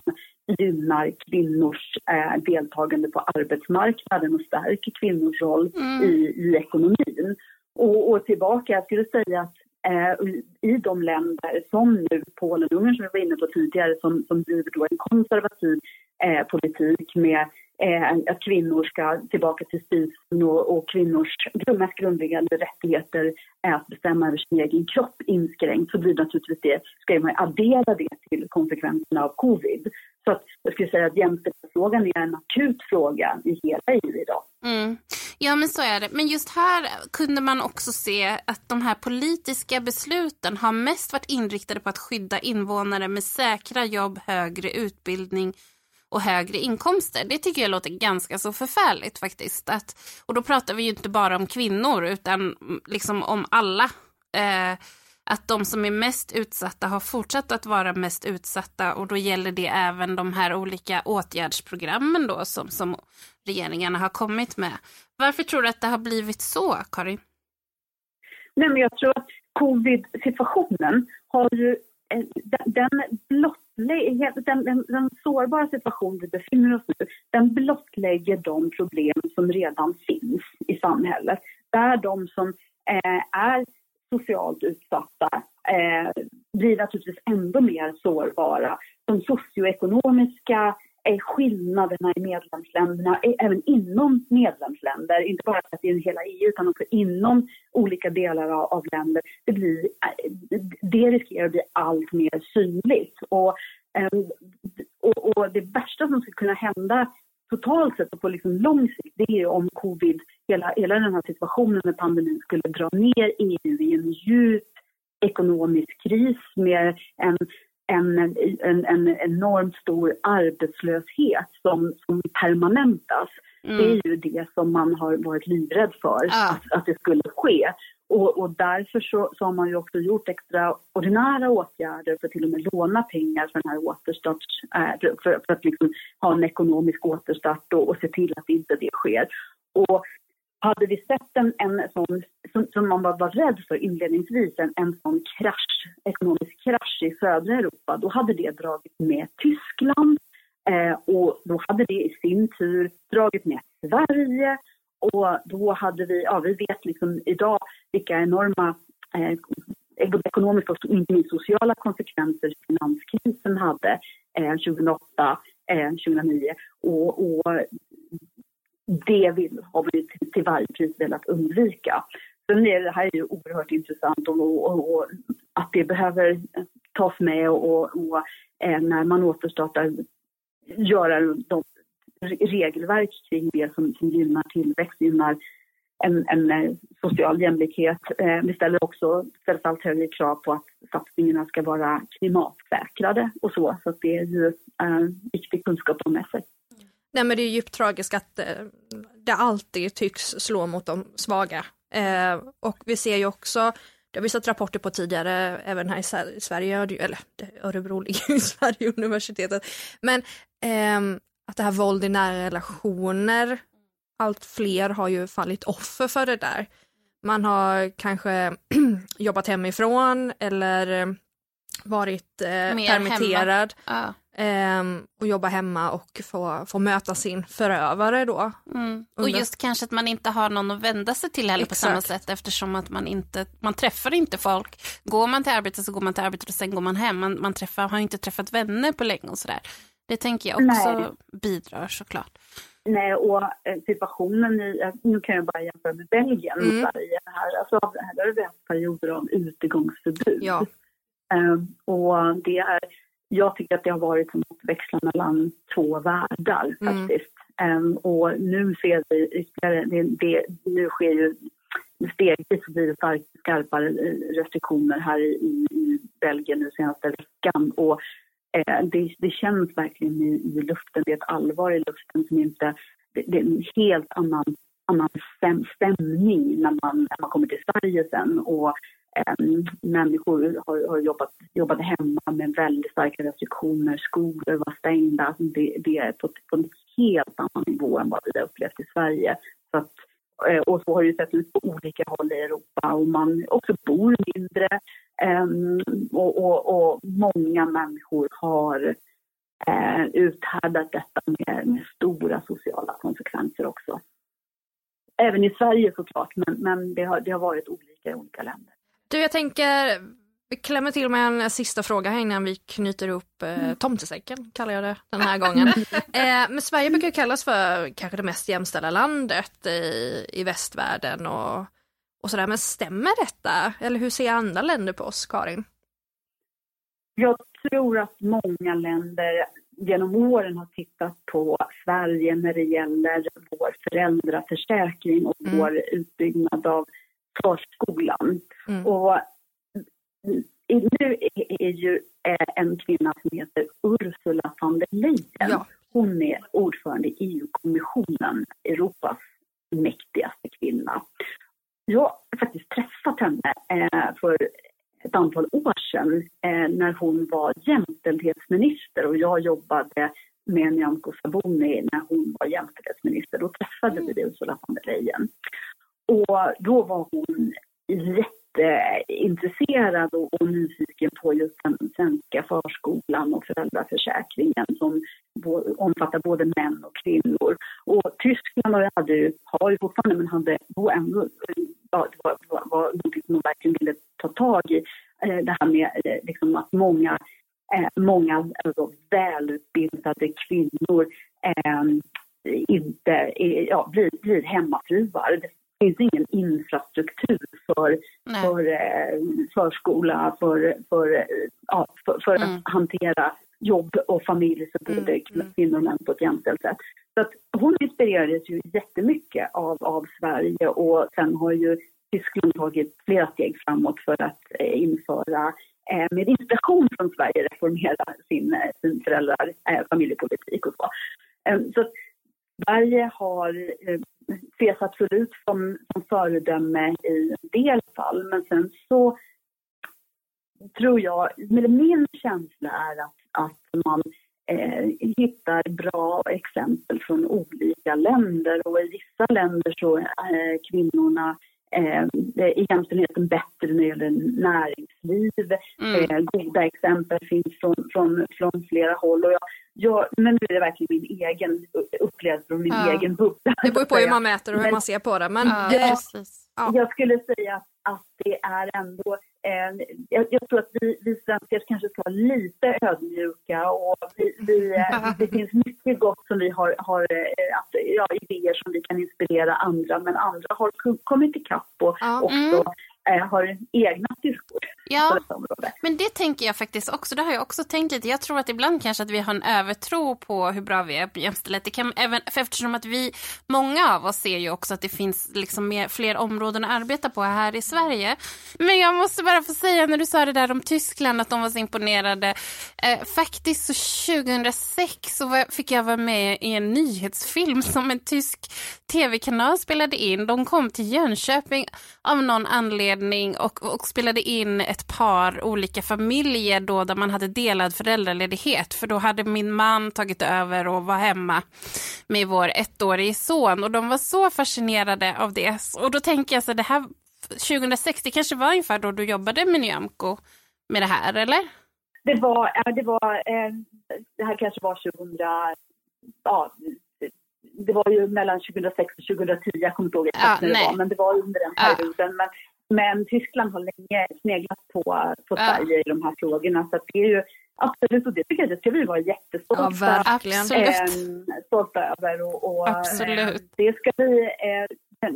gynnar kvinnors eh, deltagande på arbetsmarknaden och stärker kvinnors roll mm. i, i ekonomin. Och, och tillbaka, jag skulle säga att eh, i de länder som nu Polen och Ungern som vi var inne på tidigare som, som driver då en konservativ eh, politik med eh, att kvinnor ska tillbaka till spisen och, och kvinnors mest grundläggande rättigheter är att bestämma över sin egen kropp inskränkt så blir naturligtvis det, ska man addera det till konsekvenserna av covid. Så att jag skulle säga att jämställdhetsfrågan är en akut fråga i hela EU idag. Mm. Ja men så är det. Men just här kunde man också se att de här politiska besluten har mest varit inriktade på att skydda invånare med säkra jobb, högre utbildning och högre inkomster. Det tycker jag låter ganska så förfärligt faktiskt. Att, och då pratar vi ju inte bara om kvinnor utan liksom om alla. Eh, att de som är mest utsatta har fortsatt att vara mest utsatta och då gäller det även de här olika åtgärdsprogrammen då som, som regeringarna har kommit med. Varför tror du att det har blivit så, Karin? Nej, men jag tror att covid-situationen har ju eh, den, blottlägger, den, den, den, sårbara situation vi befinner oss nu, den blottlägger de problem som redan finns i samhället. Där de som eh, är socialt utsatta eh, blir naturligtvis ändå mer sårbara. De socioekonomiska eh, skillnaderna i medlemsländerna, eh, även inom medlemsländer, inte bara att i hela EU utan också inom olika delar av, av länder, det, blir, eh, det riskerar att bli allt mer synligt. Och, eh, och, och det värsta som skulle kunna hända totalt sett och på liksom lång sikt, det är om covid, hela, hela den här situationen med pandemin skulle dra ner EU i en djup ekonomisk kris med en, en, en, en enormt stor arbetslöshet som, som permanentas. Mm. Det är ju det som man har varit livrädd för, ah. att, att det skulle ske. Och, och därför så, så, har man ju också gjort extraordinära åtgärder för att till och med låna pengar för den här återstart, äh, för, för, att liksom ha en ekonomisk återstart och, och se till att inte det sker. Och hade vi sett en, en sån, som, som man var, var rädd för inledningsvis, en, en sån krasch, ekonomisk krasch i södra Europa, då hade det dragit med Tyskland eh, och då hade det i sin tur dragit med Sverige och då hade vi, ja vi vet liksom idag vilka enorma eh, ekonomiska och inte minst sociala konsekvenser finanskrisen hade eh, 2008, eh, 2009 och, och det vill, har vi till, till varje pris velat undvika. Sen är det här är ju oerhört intressant och, och, och att det behöver tas med och, och eh, när man återstartar göra de regelverk kring det som, som gynnar tillväxt, gynnar en, en eh, social jämlikhet. Eh, vi ställer också ställs allt högre krav på att satsningarna ska vara klimatsäkrade och så. Så det är ju eh, viktig kunskap att ha med sig. Nej men det är djupt tragiskt att eh, det alltid tycks slå mot de svaga. Eh, och vi ser ju också, det har vi sett rapporter på tidigare, även här i Sverige, eller Örebro [laughs] ligger i Sverige, universitetet. Men eh, att det här våld i nära relationer, allt fler har ju fallit offer för det där. Man har kanske [clears throat] jobbat hemifrån eller varit eh, permitterad. Ja. Um, och jobba hemma och få, få möta sin förövare då. Mm. Och just kanske att man inte har någon att vända sig till heller på samma sätt eftersom att man inte, man träffar inte folk. Går man till arbetet så går man till arbetet och sen går man hem. Man, man träffar, har inte träffat vänner på länge och sådär. Det tänker jag också Nej. bidrar såklart. Nej, och eh, situationen i, nu kan jag bara jämföra med Belgien och mm. Sverige. Här, alltså, här har vi haft perioder av utegångsförbud. Ja. Um, och det är jag tycker att det har varit som att växla mellan två världar mm. faktiskt. Um, och nu ser vi ytterligare, det, det, nu sker ju stegvis blir det skarpare restriktioner här i, i Belgien nu senaste veckan. Och eh, det, det, känns verkligen i, i, luften, det är ett allvar i luften som inte, det, det är en helt annan, annan stämning när man, när man kommer till Sverige sen. Och Ehm, människor har, har jobbat, jobbat hemma med väldigt starka restriktioner, skolor var stängda. Alltså det, det är på, på en helt annan nivå än vad vi har upplevt i Sverige. Så att, eh, och så har det sett ut på olika håll i Europa och man också bor mindre. Ehm, och, och, och, många människor har eh, uthärdat detta med, med, stora sociala konsekvenser också. Även i Sverige såklart, men, men det, har, det har varit olika i olika länder. Du, jag tänker, vi klämmer till med en sista fråga här innan vi knyter upp eh, mm. tomtesäcken, kallar jag det den här gången. [laughs] eh, men Sverige brukar kallas för kanske det mest jämställda landet i, i västvärlden och, och sådär. Men stämmer detta? Eller hur ser andra länder på oss, Karin? Jag tror att många länder genom åren har tittat på Sverige när det gäller vår föräldraförsäkring och mm. vår utbyggnad av förskolan. Mm. Och nu är ju eh, en kvinna som heter Ursula von der Leyen. Ja. Hon är ordförande i EU-kommissionen, Europas mäktigaste kvinna. Jag har faktiskt träffat henne eh, för ett antal år sedan eh, när hon var jämställdhetsminister och jag jobbade med Nyamko Sabuni när hon var jämställdhetsminister. Då träffade mm. vi Ursula von der Leyen. Och då var hon jätteintresserad och, och nyfiken på just den svenska förskolan och föräldraförsäkringen som omfattar både män och kvinnor. Och Tyskland hade ju, har ju fortfarande, men hade då ändå, ja, det var, var, var något som de verkligen ville ta tag i. Eh, det här med eh, liksom att många eh, många alltså, välutbildade kvinnor eh, inte ja, blir, blir hemmafruar finns ingen infrastruktur för, för eh, förskola, för, för, ja, för, för mm. att hantera jobb och familj för både mm. kvinnor och män på ett jämställt sätt. Så att hon inspirerades ju jättemycket av, av Sverige och sen har ju Tyskland tagit flera steg framåt för att eh, införa eh, med inspiration från Sverige reformera sin, eh, sin föräldrar, eh, familjepolitik och så. Eh, så Sverige har eh, ses absolut som, som föredöme i en del fall, men sen så tror jag, min känsla är att, att man eh, hittar bra exempel från olika länder och i vissa länder så är kvinnorna eh, jämställdheten bättre när det gäller näringsliv. Mm. Eh, goda exempel finns från, från, från flera håll. Och jag, jag, men nu är det verkligen min egen upplevelse från min ja. egen bubbla. Det beror på hur man mäter och hur men, man ser på det. Men ja, det, ja. Jag skulle säga att, att det är ändå eh, jag, jag, tror att vi, vi svenskar kanske ska vara lite ödmjuka och vi, vi, eh, det finns mycket gott som vi har, har eh, att, ja, idéer som vi kan inspirera andra men andra har kommit ikapp och ja. också mm eh, har egna styrkor ja. Men det tänker jag faktiskt också. Det har jag också tänkt lite. Jag tror att ibland kanske att vi har en övertro på hur bra vi är på jämställdhet. Det kan, även, för eftersom att vi, många av oss ser ju också att det finns liksom mer, fler områden att arbeta på här i Sverige. Men jag måste bara få säga när du sa det där om Tyskland, att de var så imponerade. Eh, faktiskt så 2006 så var, fick jag vara med i en nyhetsfilm som en tysk tv-kanal spelade in. De kom till Jönköping av någon anledning anledning och, och spelade in ett par olika familjer då där man hade delad föräldraledighet. För då hade min man tagit över och var hemma med vår ettårige son och de var så fascinerade av det. Och då tänker jag så det här 2006, det kanske var ungefär då du jobbade med Nyamko med det här, eller? Det var, det var, eh, det här kanske var 2000, ja, det var ju mellan 2006 och 2010, jag kommer inte ihåg exakt ja, när det var, men det var under den perioden. Ja. Men men Tyskland har länge sneglat på, på Sverige i de här frågorna. Så det är ju absolut, och det tycker jag det ska vi vara jättestolta, ja, verkligen. Eh, stolta över. Och, och absolut. Eh, det ska vi, eh,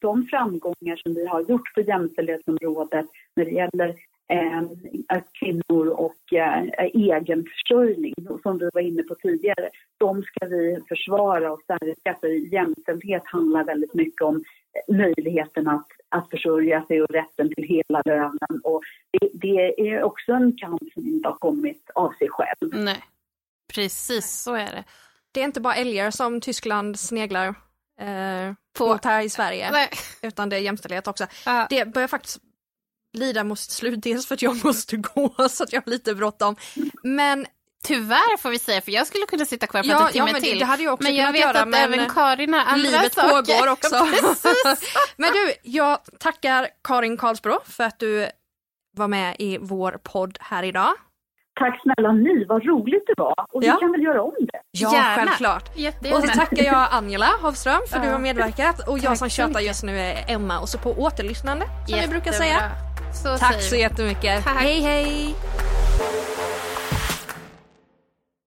de framgångar som vi har gjort på jämställdhetsområdet när det gäller eh, kvinnor och eh, egen försörjning, som vi var inne på tidigare, de ska vi försvara och stärka. För jämställdhet handlar väldigt mycket om möjligheten att, att försörja sig och rätten till hela lönen. Och det, det, är också en kamp som inte har kommit av sig själv. Nej, precis så är det. Det är inte bara älgar som Tyskland sneglar eh, på här i Sverige, Nej. utan det är jämställdhet också. Uh. Det börjar faktiskt lida mot slut, dels för att jag [laughs] måste gå så att jag har lite bråttom. Men Tyvärr får vi säga, för jag skulle kunna sitta kvar prata ja, en timme ja, men till. Det hade jag också men jag vet göra, att men även Karin har andra livet saker. pågår [laughs] också. men du, jag tackar Karin Karlsbro för att du var med i vår podd här idag. Tack snälla ni, vad roligt det var. Och ja. vi kan väl göra om det? Ja, Gärna. självklart. Jättegärna. Och så tackar jag Angela Hovström för att du har medverkat. Och jag som tjatar just nu är Emma. Och så på återlyssnande, som Jättebra. vi brukar säga. Så Tack så jättemycket. Tack. Hej hej!